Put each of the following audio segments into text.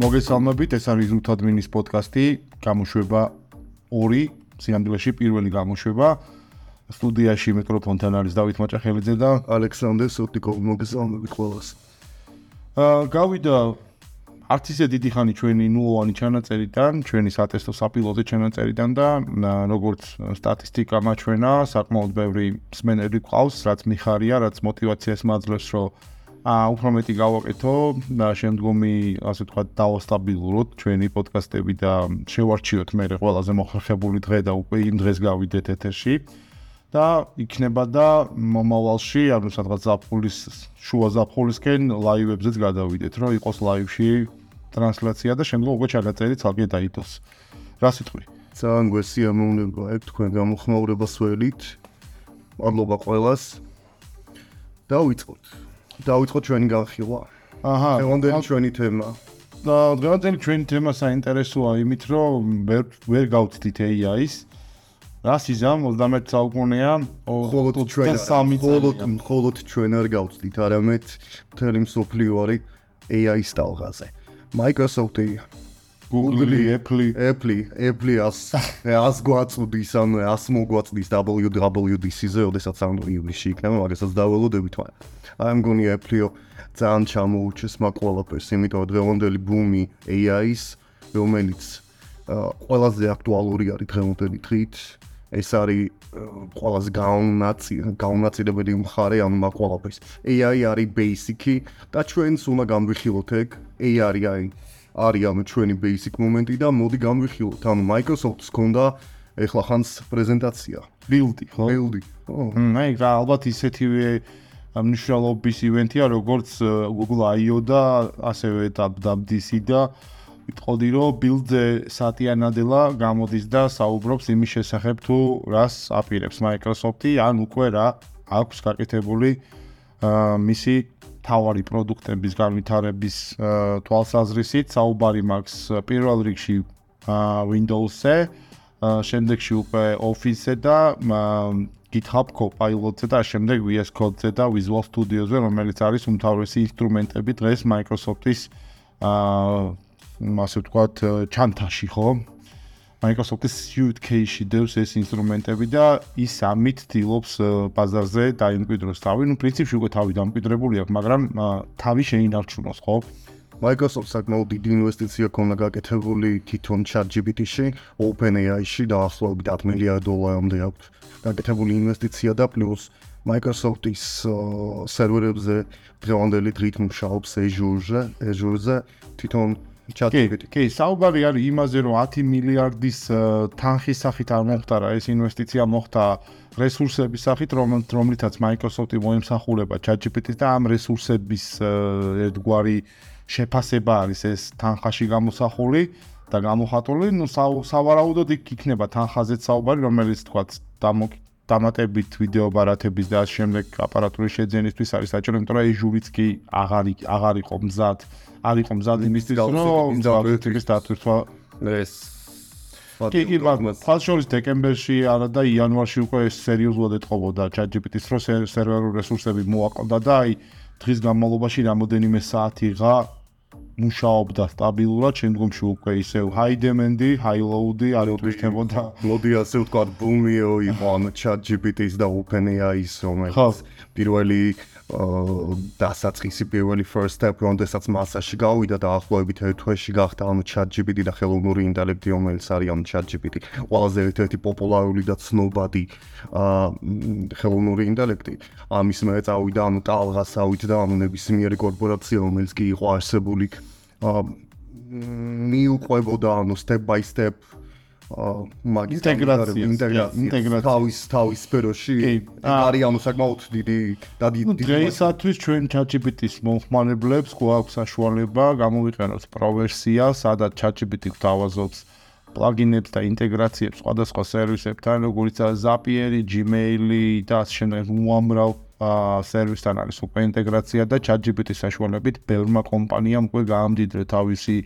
მოგესალმებით, ეს არის უთადმინის პოდკასტი, გამოშვება 2, სინამდვილეში პირველი გამოშვება. სტუდიაში მიკროფონთან არის დავით მაჭახელიძე და ალექსანდრე სოტიკოვი. მოგესალმებით ყველას. აა გავიდა არც ისე დიდი ხანი ჩვენი ნულოვანი ჩანაწერიდან, ჩვენი სატესტო საპილოტო ჩანაწერიდან და როგორც სტატისტიკა მაჩვენა, საკმაოდ ბევრი მსმენელი გყავს, რაც მიხარია, რაც мотиваციას მაძლევს, რომ უფრო მეტი გავაკეთო. და შემდგომი ასე ვთქვათ დავასტაბილუროთ ჩვენი პოდკასტები და შევარჩიოთ მე ყველაზე მოხერხებული დღე და უკვე იმ დღეს გავიდეთ ეთერში. და იქნება და მომავალში ანუ სადღაც ზაფხულის შუა ზაფხულისკენ ლაივებზეც გადავიდეთ რომ იყოს ლაივში ტრანსლაცია და შემდგომ უკვე ჩაგაწერი ცალკე დაითოს რა სიტყვი? ძალიან გვესიამოვნება ეგ თქვენ გამოხმაურებას ველით. მადლობა ყველას. დავიწყოთ დავიწყოთ ჩვენი განხილვა. აჰა, დღევანდელი ჩვენი თემა. და დღევანდელი ჩვენი თემა საინტერესოა იმით, რომ ვერ ვერ გავწდით AI-ს. რა სიზამ 21 საუკუნეა, ხოლოდ ჩვენ ხოლოდ ხოლოდ ჩვენ არ გავწდით, არამედ მთელი მსოფლიო არის AI-ის ტალღაზე. Microsoft-ი Google-ი, Apple-ი, Apple-ი, Apple-ას ას გვაწუდის, ანუ ას მოგვაწuდის WWDC-ზე, ოდესაც ანუ ივლისში იქნება, მაგასაც დაველოდებით მაგრამ აი მგონია Apple-ო ძალიან ჩამოუჩეს მაგ ყველაფერს, იმიტომ რომ დღევანდელი ბუმი AI-ს რომელიც ყველაზე აქტუალური არის დღევანდელი დღით, ეს არის ყველაზე გაუნაწილებელი მხარე ამ ყველაფერს. AI არის basic-ი და ჩვენს უნდა განვიხილოთ ეგ AI არის ამ ჩვენი basic მომენტი და მოდი განვიხილოთ. ანუ Microsoft-ს ჰქონდა ეხლა ხანს პრეზენტაცია. Build-ი, ხო? Build-ი. ო, აი, ალბათ ისეთივე მნიშვნელობის ივენთია როგორც Google I/O და ასევე WWDC და ვიტყოდი რომ build-ზე სატია ნადილა გამოდის და საუბრობს იმის შესახებ თუ რას აპირებს. Microsoft-ი ან უკვე რა აქვს გაკეთებული მისი თავარი პროდუქტების განვითარების თვალსაზრისით საუბარი მაქვს პირველ რიგში Windows-ზე შემდეგში უკვე Office-ზე და GitHub Copilot-ზე და შემდეგ VS Code-ზე და Visual Studio-ზე, რომელიც არის უმთავრესი ინსტრუმენტები დღეს Microsoft-ის აა ასე ვთქვათ, ჩანთაში, ხო? Microsoft-ის suitcase-ში დევს ეს ინსტრუმენტები და ის ამით თილობს ბაზარზე დაიმკვიდროს თავი. ნუ პრინციპში უკვე თავი დამკვიდრებული აქვს, მაგრამ თავი შეინარჩუნოს, ხო? Microsoft საკმაოდ დიდი ინვესტიცია ქონდა გაკეთებული თვითონ ChatGPT-ში, OpenAI-ში და ახლობით 10 მილიარდ დოლარამდე აქვს გაკეთებული ინვესტიცია და პლუს Microsoft-ის სერვერებზე დღევანდელი დღით მუშაობს Azure-ზე, Azure-ზე თვითონ ChatGPT. კი, საუბარი არის იმაზე, რომ 10 მილიარდის თანხის სახით არ მოხდა ეს ინვესტიცია მოხდა რესურსების სახით, რომლითაც Microsoft-ი მოემსახურება ChatGPT-ს და ამ რესურსების ერთგვარი შეფასება არის ეს თანხაში გამოსახული და გამოხატული, ну სავარაუდოდ იქ იქნება თანხაზეც საუბარი, რომელიც თქვა დამატებით ვიდეო ბარათების და შემდეგ აპარატურის შეძენისთვის არის საჭირო, იმიტომ რომ ეს ჟურიც კი აღარ აღარ იყო მზად, არ იყო მზად იმისთვის, რომ ინდავტიკის დათვირთვა ეს კი კი ფას შორის დეკემბერში არა და იანვარში უკვე სერიოზულად ეთყობოდა ChatGPT-ს რო სერვერული რესურსები მოაყდა და აი დღის განმავლობაში რამოდენიმე საათი ღა მუშაობდა სტაბილურად, შემდგომში უკვე ისევ high demand-ი, high load-ი არ უთვირთებოდა. მოდი ასე ვთქვათ, boom-იო იყო ამ ChatGPT-ის და OpenAI-ის რომელიც პირველი დასაწყისი პირველი first step როდესაც მასაში გავიდა და ახლობებით ერთ თვეში გახდა ამ ChatGPT და ხელოვნური ინტელექტი რომელიც არის ამ ChatGPT ყველაზე ერთ-ერთი პოპულარული და ცნობადი ხელოვნური ინტელექტი ამის მე წავიდა ანუ ტალღას ავიდა ანუ ნებისმიერი კორპორაცია რომელიც კი იყო არსებული მიუყვებოდა ანუ step by step ინტეგრაცია ინტეგრაცია თავის თავის სფეროში. არის ანუ საკმაოდ დიდი და დიდი დღეისათვის ჩვენ ChatGPT-ს მომხმარებლებს გვაქვს საშუალება გამოვიყენოთ Pro ვერსია, სადაც ChatGPT გვთავაზობს პლაგინებს და ინტეგრაციებს სხვადასხვა სერვისებთან, როგორიც Zapier-ი, Gmail-ი და ასე შემდეგ უამრავ სერვისთან არის უკვე ინტეგრაცია და ChatGPT-ის საშუალებით ბევრმა კომპანიამ უკვე გაამდიდრე თავისი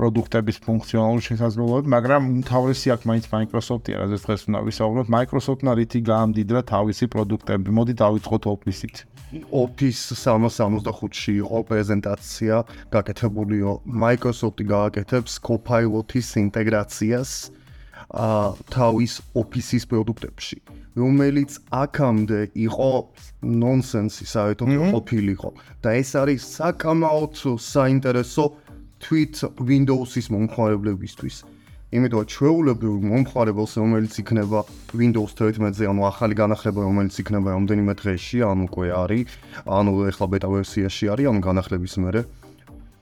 პროდუქტების ფუნქციონალური შესაძლებლობები, მაგრამ თავისი აქ მაინც Microsoft-ია, რაზეც დღეს უნდა ვისაუბროთ. Microsoft-ნა რითი გაამდიდრა თავისი პროდუქტები. მოდი დავიწყოთ Office-ით. Office 365-ში იყო პრეზენტაცია, გაკეთებულიო Microsoft-ი გააკეთებს Copilot-ის ინტეგრაციას თავის Office-ის პროდუქტებში, რომელიც აქამდე იყო ნონსენსი საერთოდ ყოფილიყო და ეს არის საკამაოდ საინტერესო თვით Windows-ის მომხმარებლებისთვის. იმიტომ ჩვეულებრივ მომხმარებელს რომელიც იქნება Windows 11-ზე, ანუ ახალი განახლება რომელიც იქნება რამდენიმე დღეში, ანუ უკვე არის, ანუ ეხლა beta ვერსიაში არის, ანუ განახლების მერე,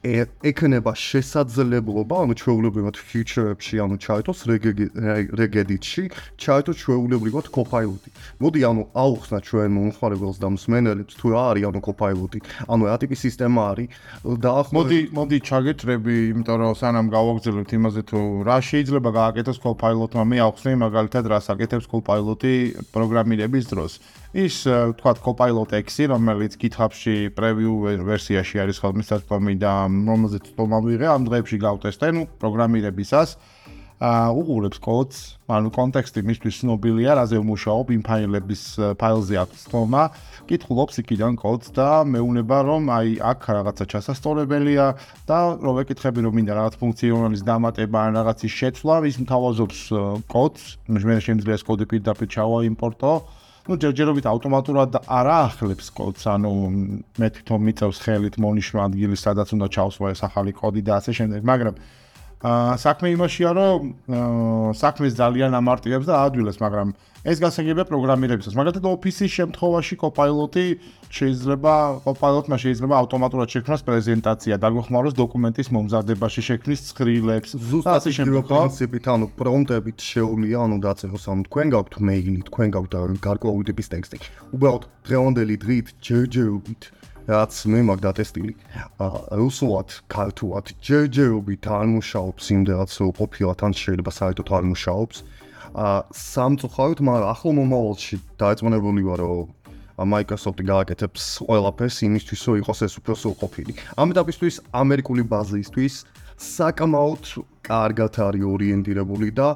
ეკნება შესაძლებლობა, ანუ ჩვეულებრივად feature-ებში, ანუ ჩაითოს regedit-ში, ჩაითოს ჩვეულებრივად copilot-ი. მოდი ანუ აუხსნა ჩვენ მომხმარებელს და მსმენელებს თუ რა არის ანუ copilot-ი. ანუ რა ტიპის სისტემა არის და ახლა მოდი მოდი ჩაგეჭრები, იმიტომ რომ სანამ გავაგზავნებთ იმაზე თუ რა შეიძლება გააკეთოს copilot-მა, მე აუხსნე მაგალითად რა საკეთებს copilot-ი პროგრამირების დროს. ის თქვათ Copilot X-ი, რომელიც GitHub-ში preview ვერსიაში არის ხოლმე სასწავლო და რომელზეც თომა ვიღე ამ დღეებში გავტესტე, ნუ პროგრამირებისას აა უყურებს კოდს, ანუ კონტექსტი მისთვის ცნობილია, რაზე ვმუშაობ, იმ ფაილების ფაილზე აქვს თომა, კითხულობს იქიდან კოდს და მეუნება რომ აი აქ რაღაცა ჩასასწორებელია და რო ვეკითხები რომ მინდა რაღაც ფუნქციონალის დამატება ან რაღაცის შეცვლა, ის მთავაზობს კოდს, მე შემიძლია ეს კოდი პირდაპირ ჩავაიმპორტო ну ჯერჯერობით ავტომატურად არ აახლებს კოდს, ანუ მე თვითონ მიწევს ხელით მონიშნო ადგილი, სადაც უნდა ჩავსვა ეს ახალი კოდი და ასე შემდეგ, მაგრამ აა საქმე იმაშია, რომ საქმეს ძალიან ამარტივებს და აადვილებს, მაგრამ ეს გასაგებია პროგრამირებისას. მაგალითად Office-ის შემთხვევაში Copilot-ი შეიძლება Copilot-მა შეიძლება ავტომატურად შექმნას პრეზენტაცია, დაგვეხმაროს დოკუმენტის მომზადებაში, შექმნის ცხრილებს. ზუსტად ის პრინციპით, ანუ პრომპტებით შეუძლია, ანუ დაწეროს, ანუ თქვენ გაქვთ მეილი, თქვენ გაქვთ გარკვეული ტიპის ტექსტი. უბრალოდ დღევანდელი დღით ჯერჯერობით რაც მე მაგ დატესტილი. რუსულად, ქართულად ჯერჯერობით არ მუშაობს იმ რაღაც ყოფილა თან შეიძლება საერთოდ არ მუშაობს. აა სამწუხაროდ, მაგრამ ახლო მომავალში დაეწმუნებული ვარ, რომ Microsoft-ი გააკეთებს ყველაფერს იმისთვის, რომ იყოს ეს უფრო სრულყოფილი. ამ ეტაპისთვის ამერიკული ბაზისთვის საკამაოდ კარგად არის ორიენტირებული და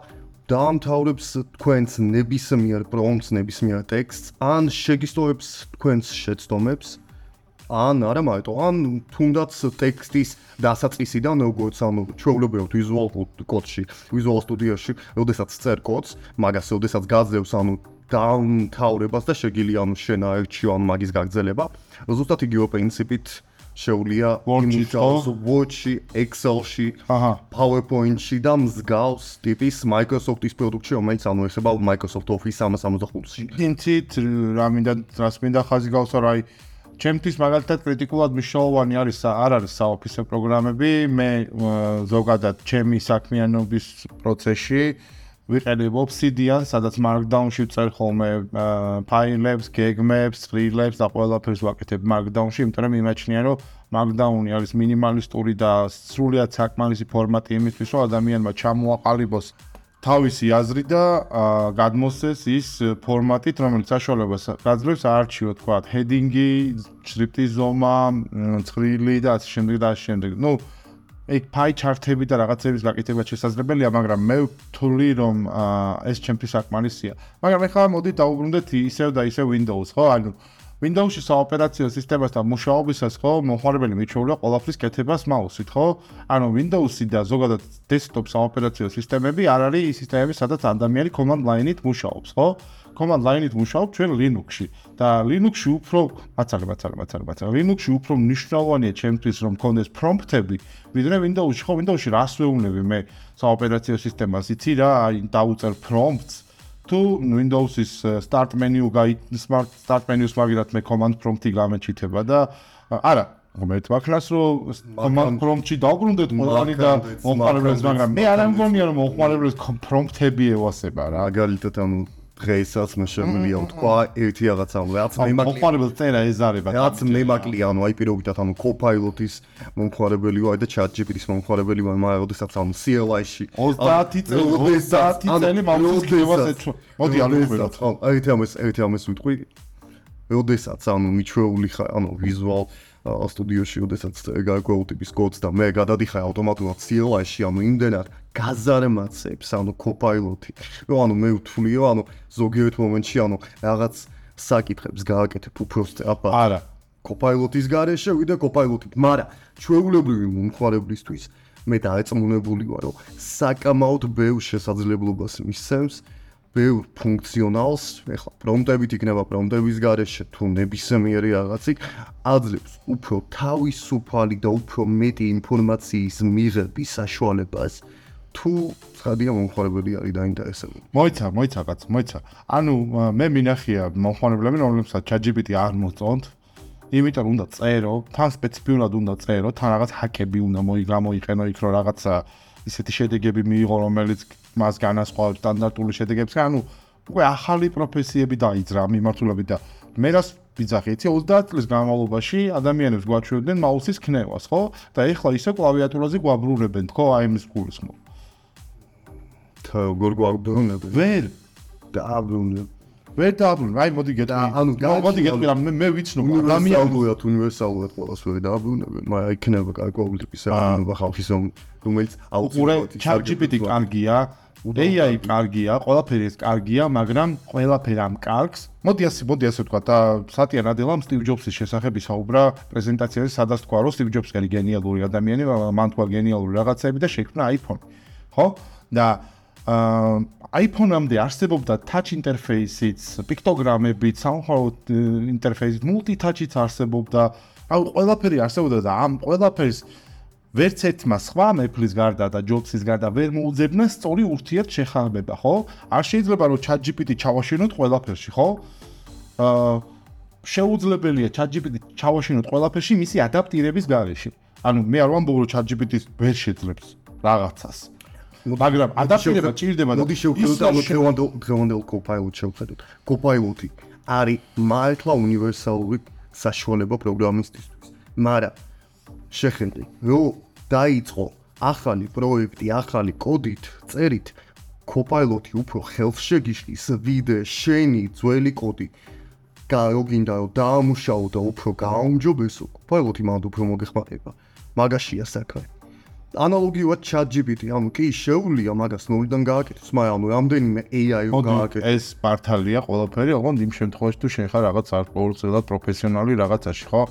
დაამთავრებს თქვენს ნებისმიერ პრომპტს, ნებისმიერ ტექსტს, ან შეგისტოვებს თქვენს შეცდომებს, ან არა მაგრამ ან თუნდაც ტექსტის დასაწყისიდან როგორც ანუ ჩვეულებრივად visual code-ში, visual studio-ში, როდესაც წერ კოდს, მაგას როდესაც გაძლევს ანუ დაუნთავრებას და შეგილი ანუ შენ აერჩიო ან მაგის გაგრძელება, ზუსტად იგივე პრინციპით შეუულია Word-ში, Excel-ში, აჰა, PowerPoint-ში და მსგავს ტიპის Microsoft-ის პროდუქტში, რომელიც ანუ ეხება Microsoft Office 365-ში. ინცით რა მინდა, რას მინდა ხაზი გავსვა, რა ჩემთვის მაგალითად კრიტიკულად მნიშვნელოვანი არის არ არის საოფისე პროგრამები. მე ზოგადად ჩემი საქმიანობის პროცესში ვიყენებ Obsidian, სადაც Markdown-ში წერ ხოლმე ფაილებს, გეგმებს, ცხრილებს და ყველაფერს ვაკეთებ Markdown-ში, იმიტომ რომ იმაჩნია რომ Markdown-ი არის მინიმალისტური და სრულიად საკმარისი ფორმატი იმისთვის, რომ ადამიანმა ჩამოაყალიბოს თავისი აზრი და გადმოსცეს ის ფორმატით, რომელიც საშუალებას გაძლევს არჩიო, თქვა, heading-ი, შრიფტის ზომა, ცხრილი და ასე შემდეგ და ასე შემდეგ. ნუ ეგ pie chart-ები და რაღაცების გაკეთება შესაძლებელია, მაგრამ მე ვთვლი, რომ ეს ჩემთვის საკმარისია. მაგრამ ეხლა მოდი დაუბრუნდეთ ისევ და ისევ Windows, ხო? ანუ Windows-ში საოპერაციო სისტემასთან მუშაობისას ხო მოხმარებელი მიჩვეულა ყველაფრის კეთებას მაუსით, ხო? ანუ Windows-ი და ზოგადად desktop საოპერაციო სისტემები არ არის ის სისტემები, სადაც ადამიანი command line-ით მუშაობს, ხო? command line-ით მუშაობ ჩვენ Linux-ში და Linux-ში უფრო მაცალე, მაცალე, მაცალე, მაცალე. Linux-ში უფრო მნიშვნელოვანია ჩემთვის რომ მქონდეს prompt-ები, ვიდრე Windows-ში, ხო? Windows-ში რას ვეუბნები მე საოპერაციო სისტემას? იცი რა, აი დაუწერ prompts თუ Windows-ის start menu გაი smart start menu-ს მაგერად მე command prompt-ი გამეჩითება და არა მე თვაქლას რომ command prompt-ში დავგრუნდეთ ყველანი და მომხმარებელს მაგრამ მე არ ამგონია რომ მომხმარებელს prompt-ები ევასება რა. მაგალითად ანუ დღეისაც მე შემიძლია ვთქვა ერთი რაღაცა რაც მე მომხმარებელს წერა ეზარება რაც მე მაკლია ანუ აი პირობითად ანუ Copilot-ის მომხმარებელი ვარ და ChatGPT-ის მომხმარებელი ვარ მაგრამ ოდესაც ანუ CLI-ში 30 წელი 30 წელი მომხმარებელს ეცვა მოდი ანუ ხო აი თამეს ერთი ამას ვიტყვი. როდესაც ანუ მიჩვეული ხარ, ანუ ვიზუალ სტუდიოში, როდესაც გაგვაუ ტიპის კოდს და მე გადადიხარ ავტომატურად CLI-ში, ანუ იმდენად გაზარმაცებს, ანუ Copilot-ი. რომ ანუ მე ვთვლიო, ანუ ზოგიერთ მომენტში, ანუ რაღაც საკითხებს გააკეთებ უფრო სწრაფად. არა. Copilot-ის გარეშე ვიდე Copilot-ით, მაგრამ ჩვეულებრივი მომხმარებლისთვის მე დაეწმუნებული ვარ, რომ საკამაოდ ბევრ შესაძლებლობას მისცემს. ბევრ ფუნქციონალს, ეხლა პრომპტებით იქნება პრომპტების garaშე თუ ნებისმიერი რაღაცი აძლევს უფრო თავისუფალი და უფრო მეტი ინფორმაციის მიღების საშუალებას თუ ხადია მომხმარებელი არის დაინტერესებული. მოიცა, მოიცა კაც, მოიცა. ანუ მე მინახია მომხმარებლები, რომლებსაც ChatGPT არ მოწონთ, იმიტომ უნდა წერო, თან სპეციფიურად უნდა წერო, თან რაღაც ჰაკები უნდა მოიგამოიყენო იქ რომ რაღაცა ისეთი შედეგები მიიღო, რომელიც მას განასხვავებს სტანდარტული შედეგებისგან, ანუ უკვე ახალი პროფესიები დაიძრა მიმართულებით და მე რას ვიძახი, იცი 30 წლის განმავლობაში ადამიანებს გვაჩვენებდნენ მაუსის ქნევას, ხო? და ეხლა ისე კლავიატურაზე გვაბრუნებენ, ხო, აი ეს გულის ხო? თა როგორ გვაბრუნებენ? ვერ დააბრუნებ. ვერ დააბრუნებ. აი მოდი გეტყვი. ანუ მოდი გეტყვი, მე მე ვიცნობ ადამიანს ადამიანურად უნივერსალურად ყოველს ვერ დააბრუნებენ, მაგრამ იქნება გარკვეული ტიპის საქმიანობა ხალხის რომელიც აუყურე ChatGPT კარგია, AI კარგია, ყველაფერი ეს კარგია, მაგრამ ყველაფერი ამ კარგს. მოდი ასე, მოდი ასე ვთქვა და სატია ნადელამ Steve Jobs-ის შესახებ ისაუბრა პრეზენტაციაზე, სადაც თქვა, რომ Steve Jobs-ი არის გენიალური ადამიანი, მან თქვა გენიალური რაღაცები და შექმნა iPhone. ხო? და აა iPhone-ამდე არსებობდა touch interface-იც, პიქტოგრამებით, somehow interface-ით, multi-touch-იც არსებობდა. აუ ყველაფერი არსებობდა და ამ ყველაფერს ვერც ერთმა სხვა მეფლის გარდა და ჯობსის გარდა ვერ მოუძებნა სწორი ურთიერთშეხამება, ხო? არ შეიძლება რომ ChatGPT ჩავაშინოთ ყველაფერში, ხო? აა შეუძლებელია ChatGPT ჩავაშინოთ ყველაფერში მისი ადაპტირების გარეშე. ანუ მე არ ვამბობ რომ ChatGPT-ს ვერ შეძლებს რაღაცას. მაგრამ ადაპტირება ჭირდება და მოდი შევხედოთ დღევანდელ დღევანდელ Copilot შევხედოთ. Copilot-ი არის მართლა უნივერსალური საშუალება პროგრამისტისთვის. მაგრამ შეხედი, რომ დაიწყო ახალი პროექტი, ახალი კოდით, წერით, Copilot-ი უფრო ხელშეგიშლის ვიდე შენი ძველი კოდი. გაოგინდა რომ დაამუშაო და უფრო გააუმჯობესო, Copilot-ი მანდ უფრო მოგეხმარება. მაგაშია საქმე. ანალოგიურად ChatGPT, ანუ კი შეუძლია მაგას ნულიდან გააკეთოს, მაგრამ ანუ რამდენიმე AI გააკეთოს. ეს პარტალია ყველაფერი, ოღონდ იმ შემთხვევაში თუ შენ ხარ რაღაც არ ყოველწლიურად პროფესიონალი რაღაცაში, ხო?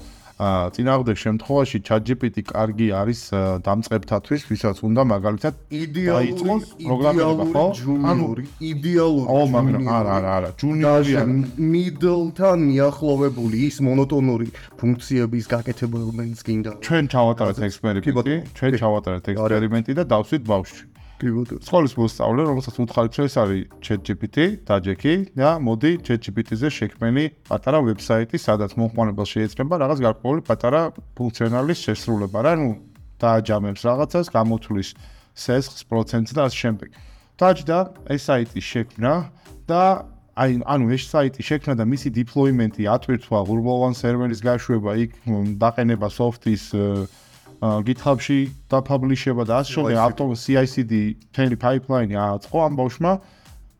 წინააღმდეგ შემთხვევაში ChatGPT კარგი არის დამწყებთათვის, ვისაც უნდა მაგალითად იდეალური პროგრამირება, ხო? ანუ იდეალური. ო, მაგრამ არა, არა, არა, ჯუნიორია middle-თან მიახლოვებული ის მონოტონური ფუნქციების გაკეთება რომელიც გინდა. ჩვენ ჩავატარეთ ექსპერიმენტი, ჩვენ ჩავატარეთ ექსპერიმენტი და დავსვით ბავშვი. სკოლის მოსწავლე, რომელსაც უთხარით ეს არის ChatGPT, დაჯექი და მოდი ChatGPT-ზე შექმენი პატარა ვებსაიტი, სადაც მომხმარებელს შეეცრება რაღაც გარკვეული პატარა ფუნქციონალის შესრულება, რა ნუ დააჯამებს რაღაცას, გამოთვლის სესხს, პროცენტს და ასე შემდეგ. დაჯდა ეს საიტი შექმნა და აი ანუ ეს საიტი შექმნა და მისი დიპლოიმენტი ატვირთვა ღურბოვან სერვერის გაშვება იქ დაყენება სოფტის GitHub-ში დაფაბლიშება და ასე შემდეგ ავტო CI/CD თელი pipeline-ი აწყო ამ ბავშვმა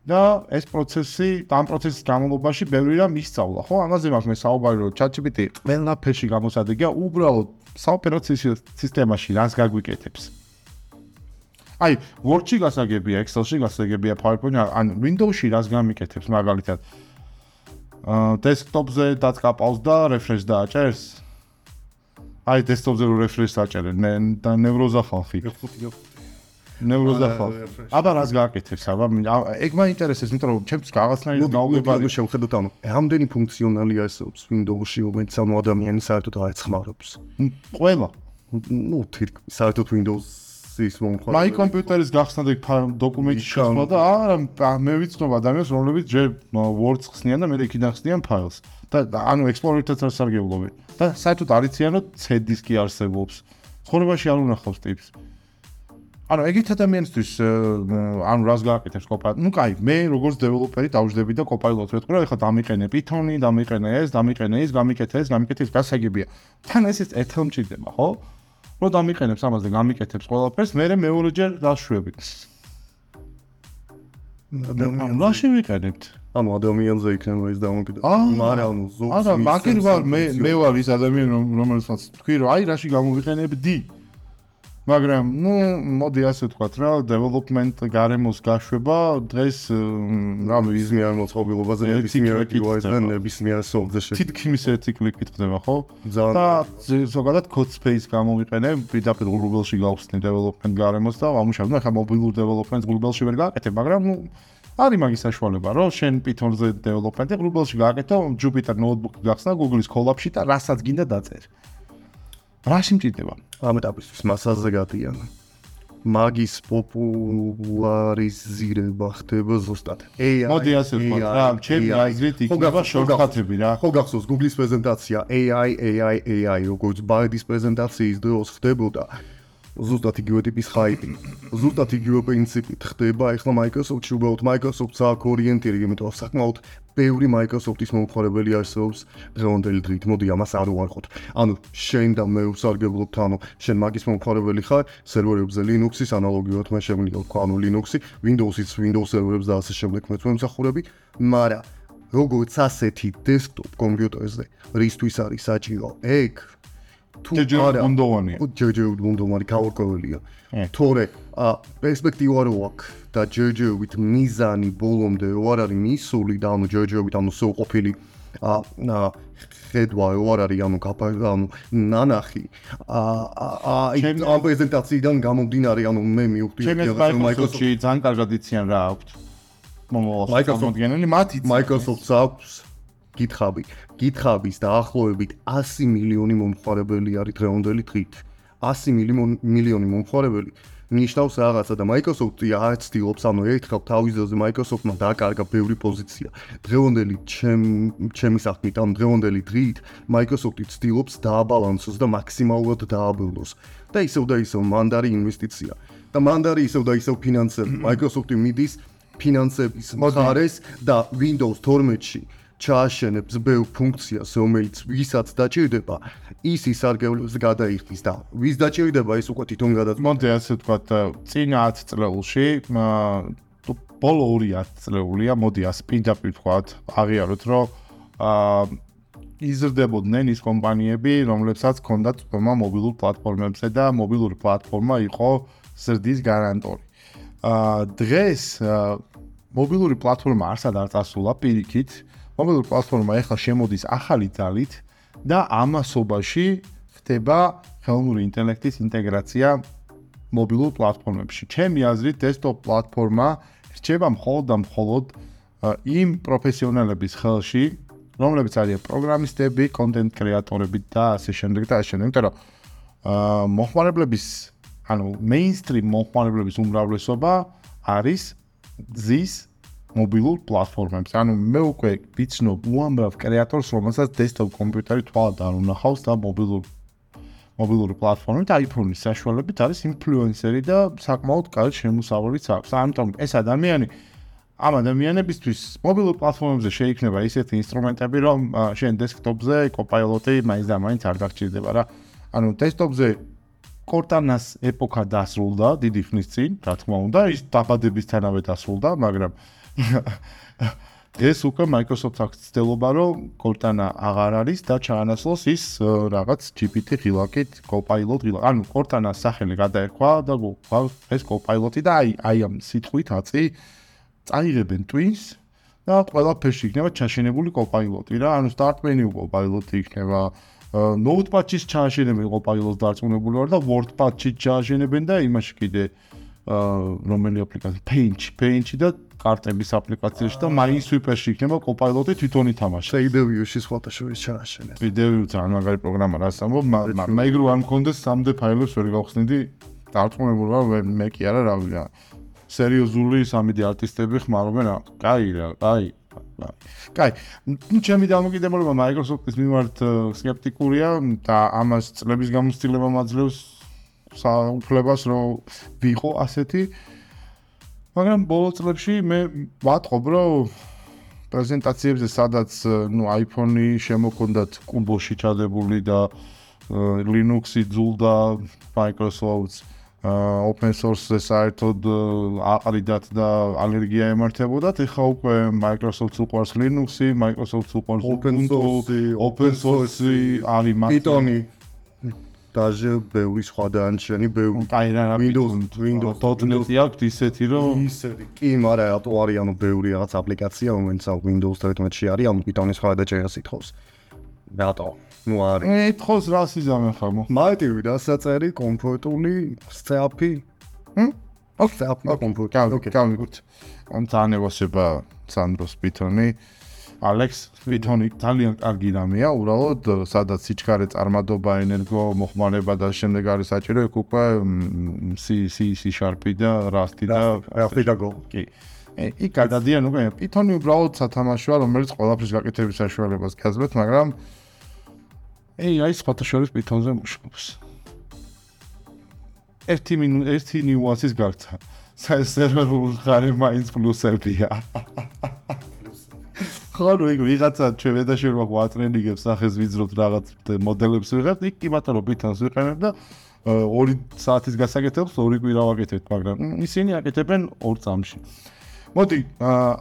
და ეს პროცესი, ამ პროცესის განმავლობაში ბევრი რამ ისწავლა, ხო? ამაზე მაქვს მე საუბარი, რომ ChatGPT ყველაფერში გამოსადეგია, უბრალოდ საოპერაციო სისტემაში რას გაგვიკეთებს. აი, Word-ში გასაგებია, Excel-ში გასაგებია, PowerPoint-ში, ან Windows-ში რას გამიკეთებს მაგალითად. აა, desktop-ზე დაწკაპავს და refresh დააჭერს. აი დესტოპზე რო რეფრეშს აჭერენ და ნევროზა ხალხი ნევროზა ხალხი აბა რას გააკეთებს აბა? ეგ მაინტერესებს იმიტომ რომ ჩემს რაღაცნაირი გაუგებარი შევხედოთ ანუ რამდენი ფუნქციონალი არსებობს Windows-ში რომელიც ანუ ადამიანი საერთოდ არ ცხმარობს ყველა. ну თირკ საერთოდ Windows ის მომხმარებელი. მაი კომპიუტერის გახსნადი დოკუმენტი შეცვლა და არა მე ვიცნობ ადამიანს რომლებიც ჯერ Word-ს ხსნიან და მე იქიდან ხსნიან ფაილს. და ანუ Explorer-თან არ სარგებლობენ. და საერთოდ არიციან რომ C-დისკი არსებობს. ცხოვრებაში არ უნახავს ტიპს. ანუ ეგეთ ადამიანისთვის ანუ რას გააკეთებს კოპა? ну кай, მე როგორც დეველოპერი დავждები და კოპაილოტს ვეთქვი რა, ეხლა დამიყენე Python-ი, დამიყენე ეს, დამიყენე ის, გამიკეთე ეს, გამიკეთე ის, გასაგებია. თან ეს ერთად მჭირდება, ხო? რო დამიყენებს ამაზე გამიკეთებს ყველაფერს, მე მეორეჯერ დაშვებით. და რა შევიყენებთ? ანუ ადამიანზე იქნება ეს დამოკიდებული. მაგრამ ანუ ზოგს არა, მაგერ ვარ მე მე ვარ ის ადამიანი რომ- რომელსაც თქვი რომ აი რაში გამოვიყენებდი. მაგრამ ნუ მოდი ასე ვთქვათ რა, development გარემოს გაშვება დღეს მ, რა ვიცი ნებისმიერ მოწყობილობაზე ნებისმიერ ხდება. ნებისმიერ შე. თითქმის ერთი კლიკით ხდება ხო? და ზოგადად code space გამოვიყენე, პირდაპირ Google-ში გავხსნი development გარემოს და ვამუშავებ. ნუ ახლა mobile development Google-ში ვერ გააკეთებ, მაგრამ ნუ არის მაგის საშუალება, რომ შენ Python-ზე development-ი Google-ში გააკეთო, Jupyter notebook გახსნა Google-ის Colab-ში და რასაც გინდა დაწერე. რაში მჭირდება? ამ ეტაპისთვის მასაზე გადიან. მაგის პოპულარიზირება ხდება ზუსტად. AI. მოდი ასე ვთქვათ, რა, ჩემი AI. აზრით იქნება შორტკატები რა. ხო გახსოვს Google-ის პრეზენტაცია AI AI AI როგორც ბაიდის პრეზენტაციის დროს ხდებოდა ზუსტად იგივე ტიპის ხაიპი. ზუსტად იგივე პრინციპით ხდება ახლა Microsoft-ში უბრალოდ Microsoft-ს აქვს ორიენტირი, იმიტომ რომ საკმაოდ ბევრი Microsoft-ის მომხმარებელი არსებობს დღევანდელი დღით. მოდი ამას არ უარყოთ. ანუ შენ და მე ვსარგებლობთ, ანუ შენ მაგის მომხმარებელი ხარ სერვერებზე Linux-ის ანალოგიურად მე შემიძლია ვთქვა, ანუ Linux-ი, Windows-ის Windows სერვერებს და ასე შემდეგ მეც მომსახურები, მაგრამ როგორც ასეთი desktop კომპიუტერზე, რისთვის არის საჭირო? ეგ თუ ჯერჯერობით ბუნდოვანია. ჯერჯერობით ბუნდოვანი გაურკვეველია. თორე პერსპექტივა რო აქვს და ჯერჯერობით მიზანი ბოლომდე რო არ არის მისული და ანუ ჯერჯერობით ანუ სოუყოფილი ა ა ხედვა რო არ არის ანუ გაფა ანუ ნანახი ა ა ჩემ- ამ პრეზენტაციიდან გამომდინარე ანუ მე მივხვდი Microsoft-ში ძალიან კარგად იციან რა აქვთ. მომავალ Microsoft- მოდგენილი მათ იციან. Microsoft-ს აქვს GitHub-ი. GitHub-ის დაახლოებით 100 მილიონი მომხმარებელი არის დღევანდელი დღით. 100 მილიონი მილიონი მომხმარებელი ნიშნავს რაღაცა და Microsoft-ი არც ცდილობს, ანუ ერთხელ თავის ძროზე Microsoft-მა დააკარგა ბევრი პოზიცია. დღევანდელი ჩემ ჩემი საქმით, ანუ დღევანდელი დღით Microsoft-ი ცდილობს დააბალანსოს და მაქსიმალურად დააბლოს. და ისევ და ისევ მანდარი ინვესტიცია. და მანდარი ისევ და ისევ ფინანსები. Microsoft-ი მიდის ფინანსების მხარეს და Windows 12-ში ჩააშენებს ბევრ ფუნქციას, რომელიც ვისაც დაჭირდება, ის ისარგებლებს გადაიხდის და ვის დაჭირდება, ის უკვე თვითონ გადაწყვეტს. მოდი ასე ვთქვათ, წინა 10 წლეულში, აა, თუ ბოლო 2 წლეულია, მოდი ასე პირდაპირ ვთქვათ, აღიაროთ, რომ აა იზრდებოდნენ ის კომპანიები, რომლებსაც ჰქონდათ თქმა მობილურ პლატფორმებზე და მობილური პლატფორმა იყო ზრდის გარანტორი. აა დღეს აა, მობილური პლატფორმა არსად არ წასულა პირიქით. მობილური პლატფორმა ეხლა შემოდის ახალი ძალით და ამასობაში ხდება ხელოვნური ინტელექტის ინტეგრაცია მობილურ პლატფორმებში. ჩემი აზრით, desktop პლატფორმა რჩება მხოლოდ და მხოლოდ იმ პროფესიონალების ხელში, რომლებიც არიან პროგრამისტები, content კრეატორები და ასე შემდეგ და ასე შემდეგ, რომ აა მოხმარებლების, ანუ mainstream მოხმარებლების უმრავლესობა არის ზის მობილურ პლატფორმებზე. ანუ მე უკვე ვიცნობ უამრავ კრეატორს, რომელსაც desktop კომპიუტერი თვალად არ უნახავს და მობილურ მობილური პლატფორმით iPhone-ის საშუალებით არის ინფლუენსერი და საკმაოდ კარგი შემოსავალიც აქვს. ამიტომ ეს ადამიანი ამ ადამიანებისთვის მობილურ პლატფორმებზე შეიქმნება ისეთი ინსტრუმენტები, რომ შენ დესკტოპზე Copilot-ი მაინც და მაინც არ დაგჭირდება რა. ანუ დესკტოპზე Cortana-ს ეპოქა დასრულდა დიდი ხნის წინ, რა თქმა უნდა, ის დაბადებისთანავე დასრულდა, მაგრამ ეს უკვე Microsoft აქვს ცდილობა, რომ Cortana აღარ არის და ჩაანაცვლოს ის რაღაც GPT ღილაკით Copilot ღილაკი. ანუ Cortana-ს სახელი გადაერქვა და გვაქვს ეს Copilot-ი და აი აი ამ სიტყვით აწი წაიღებენ Twins და ყველაფერში იქნება ჩაშენებული Copilot-ი რა. ანუ start menu Copilot-ი იქნება Notepad-ში ჩააშენებენ Copilot-ს დარწმუნებული ვარ და WordPad-ში ჩააშენებენ და იმაში კიდე ა, რომელი აპლიკაცია Paint, Paint-ში და კარტების აპლიკაციაში და Minesweeper-ში იქნება Copilot-ი თვითონ ითამაშა. შეიძლება-ში სხვათა შორის ჩააშენეს. ვიდეო ძალიან მაგარი პროგრამა რას ამბობ, მე იგრო არ მქონდეს 3D ფაილებს ვერ გავხსნიდი. დარწმუნებული ვარ, მე- კი არა რა. სერიოზული 3D არტისტები ხმარობენ რა. კაი რა, კაი. კაი, ნუ ჩემი დამოკიდებულება Microsoft-ის მიმართ ը, სკეპტიკურია და ამას წლების გამოცდილება მაძლევს საუფლებას რომ ვიყო ასეთი. მაგრამ ბოლო წლებში მე ვატყობ რომ პრეზენტაციებზე სადაც ნუ iPhone-ი შემოქონდათ კუბოში ჩადებული და Linux-ი ძულდა Microsoft-ს open source-ზე საერთოდ აყრიდათ და ალერგია ემართებოდათ, ეხლა უკვე Microsoft-ს უყვარს Linux-ი, Microsoft-ს უყვარს Open source-ი, open source-ი. არის მას Python-ი დაჟე ბევრი სხვა დაანჩენი ბევრი აი რა Windows- Windows- .NET-ი აქვს ისეთი რომ ისეთი. კი მაგრამ რატო არის ანუ ბევრი რაღაც აპლიკაცია რომელიც ამ Windows 11-ში არის ანუ Python-ის სხვა და JS ითხოვს რატო? ნუ არის. ეთქოს რა სიზამე ხარ მო. მარტივი დასაწერი კომფორტული სწაფი ჰმ? ოკ სწაფი კომფორტული. გავი ოკეი გავიგოთ ამ თანებოსება სანდროს პითონი ალექს პითონი ძალიან კარგი რამეა უბრალოდ სადაც სიჩქარე წარმადობა ენერგო მოხმარება და შემდეგ არის საჭირო იქ უკვე C C C sharp-ი და Rust-ი და რაფი და გო კი. იქ გადადიან უკვე პითონი უბრალოდ სათამაშოა რომელიც ყველაფრის გაკეთების საშუალებას გაძლევთ მაგრამ აი სხვათა შორის პითონზე მუშაობს. ერთი მინუ ერთი ნიუანსის გარდა საერთოდ ხარი მაინც პლუსებია ხო ნუ იქ ვიღაცა ჩვენ და შეიძლება გვატრენიგებს სახეს ვიძროთ რაღაც მოდელებს ვიღებთ იქ კი მათთან რომ პითონს ვიყენებ და ა, ორი საათის გასაკეთებს ორი კვირა ვაკეთებთ მაგრამ ისინი აკეთებენ ორ წამში. მოდი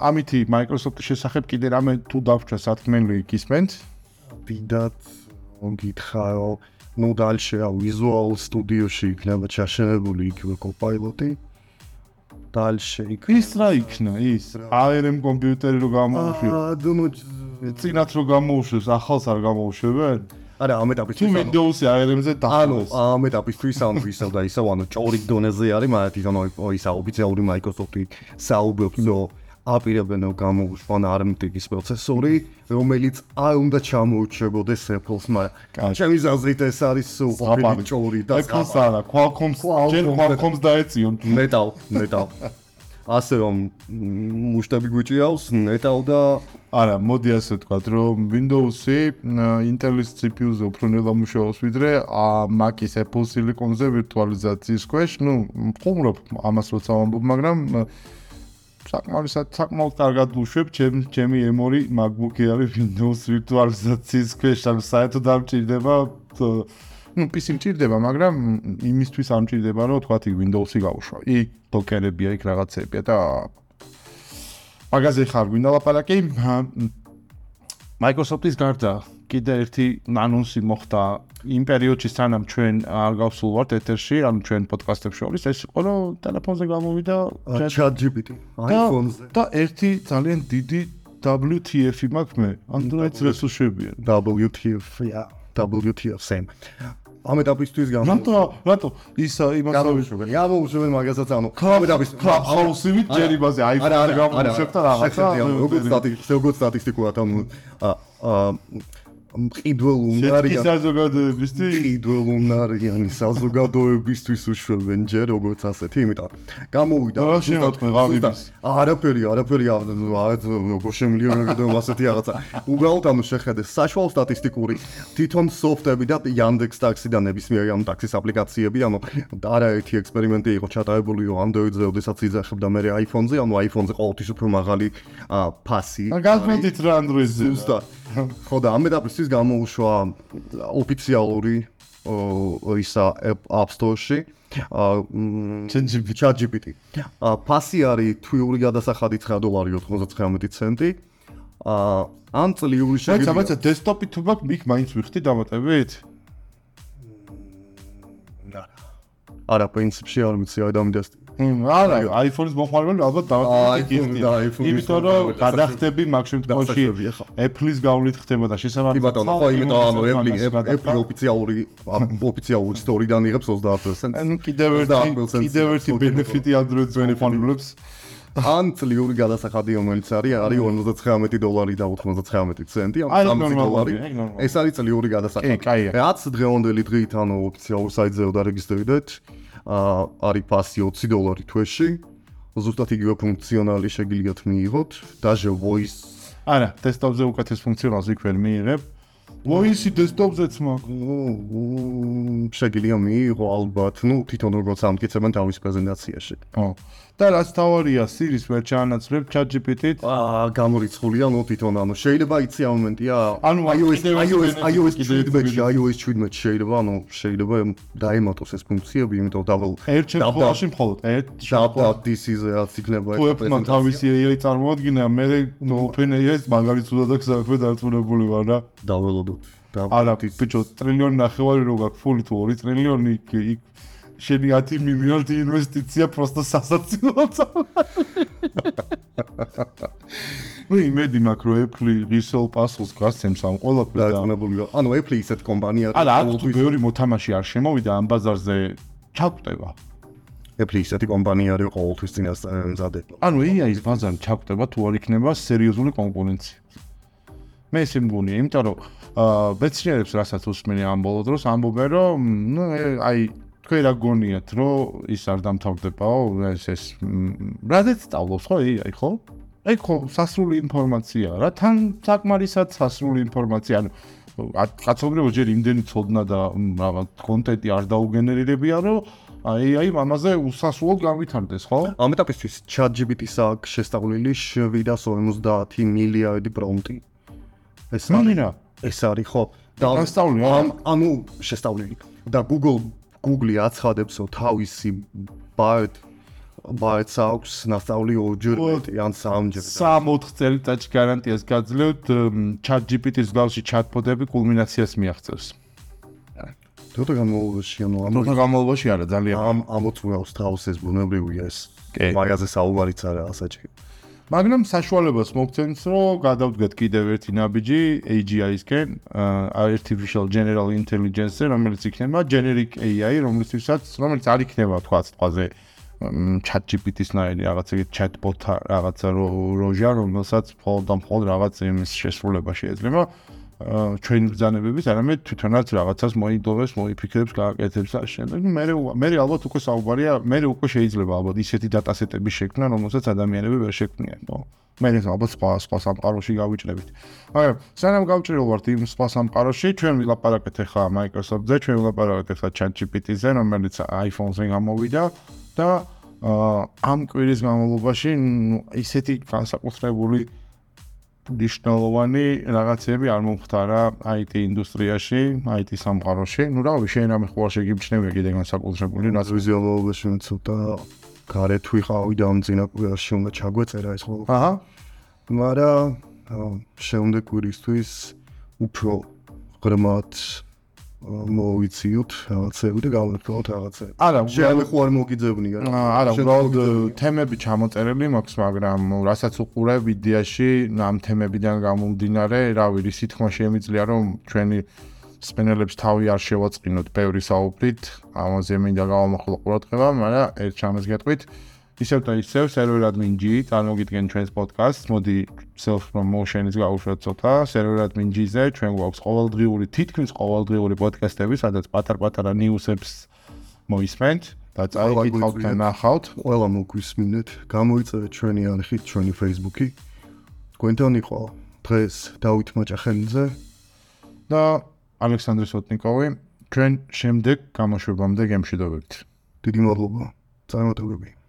ამითი Microsoft-ის შესახებ კიდე რამე თუ დავჭრა სათქმელი გისმენთ დიდად გითხარო ნუ რა Visual Studio-ში იქნება ჩაშენებული იქ Copilot-ი დალშე იქ. ის რა იქნა ის? ARM კომპიუტერი რო გამოუშვი. აა დუნო წინათ რო გამოუშვეს ახალს არ გამოუშვებენ? არა ამ ეტაპის თუ Windows-ი ARM-ზე ანუ დახალეს ამ ეტაპისთვის ამ ვისა და ისა ანუ ჭორი დონეზე არის მაგრამ თვითონ ისა ოფიციალური Microsoft-ი საუბრობს რომ აპირებენ რომ გამოუშვან ARM-ტიპის პროცესორი რომელიც არ უნდა ჩამოუჩებოდეს Apple-ს მაგრამ კაი. ჩემი ზაზრით ეს არის ოფიციალური ჭორი და Apple-ს არა Qualcomm-ს ჯერ Qualcomm-ს დაეციონ. მეტალ მეტალ. ასე რომ მუშტები გვიჭიავს მეტალ და არა, მოდი ასე ვთქვათ, რომ Windows-ი Intel-ის CPU-ზე უფრო ნელა მუშაობს ვიდრე Mac-ის Apple Silicon-ზე ვირტუალიზაციის ქვეშ, ну, მყუმრობ ამას როცა ვამბობ, მაგრამ საკმარისად საკმაოდ კარგად უშვებ, ჩემ ჩემი M2 MacBook-ი არის Windows ვირტუალიზაციის ქვეშ, ანუ საერთოდ არ მჭირდება. თ- ну, PC მჭირდება, მაგრამ იმისთვის არ მჭირდება, რომ თქვათ იქ Windows-ი გავუშვა. იქ დოკერებია, იქ რაღაცებია და მაგაზე ხარ გვინდა ლაპარაკი. Microsoft-ის გარდა კიდე ერთი ანონსი მოხდა იმ პერიოდში სანამ ჩვენ არ გავსულვართ ეთერში, ანუ ჩვენ პოდკასტებს შორის, ეს იყო რომ ტელეფონზე გამოვიდა chat- ChatGPT iPhone-ზე. და ერთი ძალიან დიდი WTF-ი მაქვს მე. Android-ს რეს უშვებიან. WTF ja WTF same. ამ ეტაპისთვის გამ რატო რატო ის იმას გამოვიშვებენ გამოვიშვებენ მაგასაც ანუ კლაბ ეტაპის კლაბ ჰაუსივით ჯერ იმაზე iPhone-ზე გამოვიშვებ და რაღაცა როგორც სტატისტიკა როგორც სტატისტიკურად ანუ ა ა მყიდველ შეთქი უნარიან საზოგადოებისთვის? მყიდველ უნარიანი საზოგადოებისთვის უშვებენ ჯერ როგორც ასეთი იმიტომ გამოვიდა რა შემოთქმე, ღამიბის? არაფერი არაფერი როგორ შემლიონები და ასეთი რაღაცა. უბრალოდ ანუ შეხედე საშუალო სტატისტიკური თვითონ სოფტები და Yandex და ნებისმიერი ამ ტაქსის აპლიკაციები ანუ არაერთი ექსპერიმენტი იყო ჩატარებული Android-ზე ოდესაც იძახებდა მე iPhone-ზე ანუ iPhone-ზე ყოველთვის უფრო მაღალი ფასი გასმენდით რა Android-ზე? ზუსტად ხო და ამ ეტაპისთვის გამოუშვა ოფიციალური ისა App Store-ში ChatGPT. Ფასი არის თვიური გადასახადი 9 დოლარი 99 ცენტი. ა ან წლიური მაინც შეგიძლია ამაცა დესკტოპი თუ მაქვს, მიქ მაინც ვიხდი დამატებით? არა პრინციპში არ ვიცი აი დამიდეს მ, არა, iPhone-ის მოხმარებელი ალბათ დავატოვე iPhone და iPhone-ის იმიტომ რომ გადახდები მაგ შემთხვევაში დასაშვებია, ხო. Apple-ის გავლით ხდებოდა კი შესაბამისად. ბატონო ხო იმიტომ ანუ იმის Apple გადახდა. Apple ოფიციალური ოფიციალური სტორიდან იღებს 30%. ანუ კიდევ 30% ერთი კიდევ ერთი ბენეფიტი Android-ს მოხმარებლებს. ან წლიური გადასახადი რომელიც არის არის 59 დოლარი და 99 ცენტი ან 3 ნორმალური, დოლარი ეს არის წლიური გადასახადი კი, კაია. რაც დღევანდელი დღით ანუ ოფიციალურ საიტზე დარეგისტრირდეთ აა არის ფასი 20 დოლარი თვეში ზუსტად იგივე ფუნქციონალი შეგიძლიათ მიიღოთ დაჟე voice არა, დესკტოპზე უკეთეს ფუნქციონალს იქ ვერ მიიღებ. ვოისი დესკტოპზეც მაგ მ, შეგიძლია მიიღო ალბათ, ну, თვითონ როგორც ამტკიცებენ თავის პრეზენტაციაში. ო და რაც თავარია სირის ვერ ჩაანაცვლებ ChatGPT-ით აა, გამორიცხულია, ну, თვითონ ანუ შეიძლება იცი ამ მომენტია. ანუ iOS iOS iOS კიდევ ერთი 17-ში, iOS 17 შეიძლება, ანუ შეიძლება დაემატოს ეს ფუნქციები, იმიტომ double ერთ შემთხვევაში მხოლოდ ერთ this-ზე რაც იქნება თუ ეფმა თავისი AI წარმოადგინა, მე Open AI-ს მაგალითად საქმე დარწმუნებული ვარ რა. დაველოდოთ. არა, ბიჭო, ტრილიონი ნახევარი რო გაქვს ფული თუ 2 ტრილიონი იქ შენი 10 მილიონი ინვესტიცია პროსტო სასაცილოა. მე იმედი მაქვს რომ Apple resell pass-ს გასცემს ამ ყველაფერს და დაწყნებულია. ანუ Apple ისეთ კომპანია არა, თუ ბევრი მოთამაშე არ შემოვიდა ამ ბაზარზე ჩაგვტება. Apple ისეთი კომპანია არის ყოველთვის წინასწარ მზადდება. ანუ AI-ის ბაზარი ჩაგვტება თუ არ იქნება სერიოზული კონკურენცია. მე ესე მგონია, იმიტომ რომ აა მეცნიერებს რასაც უსმენი ამ ბოლო დროს ამბობენ რომ ნუ აი თქვენ რა გონიათ რომ ის არ დამთავრდებაო ეს ეს რადგან სწავლობს ხო AI ხო? აი ხო სასრული ინფორმაცია რა თან საკმარისად სასრული ინფორმაცია ანუ კაცობრიობა ჯერ იმდენი ცოდნა და მ, რაღაც კონტენტი არ დაუგენერირებია რომ აი აი ამაზე უსასრულოდ გამვითარდეს ხო? ამ ეტაპისთვის ChatGPT-ს აქვს შესწავლილი 750 მილიარდი პრომპტი. ეს არის ეს არის ხო? და ამ ანუ შესწავლილი. და Google Google-ი აცხადებს, რომ თავისი Bard Bard-ს აქვს ნასწავლი ორჯერ მეტი ან სამჯერ. 3-4 წელიწადში გარანტიას გაძლევთ ChatGPT-ის გავლში chatbot-ები კულმინაციას მიაღწევს. თუმცა განმავლობაში ანუ ამ ნუ განმავლობაში არა ძალიან. ამ ამოწმოს თავს ეს ბუნებრივია ეს. კი. მაგაზე საუბარიც არა ასაჭი. მაგრამ საშუალებას მოგცემს, რომ გადავდგეთ კიდევ ერთი ნაბიჯი AGI-სკენ, Artificial General Intelligence-ზე, რომელიც იქნება generic AI, რომლისთვისაც, რომელიც არ იქნება თქვა თქვაზე ChatGPT-ის ნაირი რაღაცა chatbot რაღაცა რო- როჟა, რომელსაც მხოლოდ და მხოლოდ რაღაც იმის შესრულება შეიძლება. ჩვენი ბრძანებების, არამედ თვითონაც რაღაცას მოიდოვებს, მოიფიქრებს, გააკეთებს და შემდეგ. მე მე ალბათ უკვე საუბარია, მე უკვე შეიძლება ალბათ ისეთი დატასეტების შექმნა, რომელსაც ადამიანები ვერ შექმნიან, ნო. მე ეს ალბათ სხვა სხვა სამყაროში გავიჭრებით. მაგრამ სანამ გავჭრილვართ იმ სხვა სამყაროში, ჩვენ ვილაპარაკეთ ახლა Microsoft-ზე, ჩვენ ვილაპარაკეთ ახლა ChatGPT-ზე, რომელიც iPhone-ზე გამოვიდა და აა, ამ კვირის განმავლობაში ისეთი განსაკუთრებული ნიშნულოვანი რაღაცები არ მომხდარა IT ინდუსტრიაში, IT სამყაროში. ნუ რა ვიცი, შენ რამე ხო არ შეგიბჩნევია კიდე განსაკუთრებული რაც ვიზუალობაში მე ცოტა გარეთ ვიყავი და ამ წინა კვირაში უნდა ჩაგვეწერა ეს ხოლმე. აჰა. მაგრამ შემდეგ კვირისთვის უფრო ღრმად მოვიციოთ რაღაცები და გავაკეთოთ რაღაცები. არა, შეიძლება ხო არ მოგიძებნია. აა, არა, უბრალოდ თემები ჩამოწერილი მაქვს, მაგრამ რასაც უყურებ იდეაში, ამ თემებიდან გამომდინარე, რავი, ისი თქმა შემიძლია, რომ ჩვენი სპენელებს თავი არ შევაწყინოთ ბევრი საუბრით, ამაზე მინდა გავამახვილო ყურადღება, მაგრამ ერთ ჩამეს გეტყვით, ისევ და ისევ server admin-ში წარმოგიდგენ ჩვენს პოდკასტს, მოდი self promotion-ის გავუშვათ ცოტა, server admin-ზე ჩვენ გვაქვს ყოველდღიური, თითქმის ყოველდღიური პოდკასტები, სადაც პატარ-პატარა news-ებს მოისმენთ და წაიკითხავთ და ნახავთ. ყველა მოგვისმინეთ, გამოიწერეთ ჩვენი არხი, ჩვენი Facebook-ი. გვენთან იყო დღეს დავით მაჭახელიძე. და ალექსანდრე სოტნიკოვი ჩვენ შემდეგ გამოშვებამდე გემშვიდობებით. დიდი მადლობა. წარმატებები.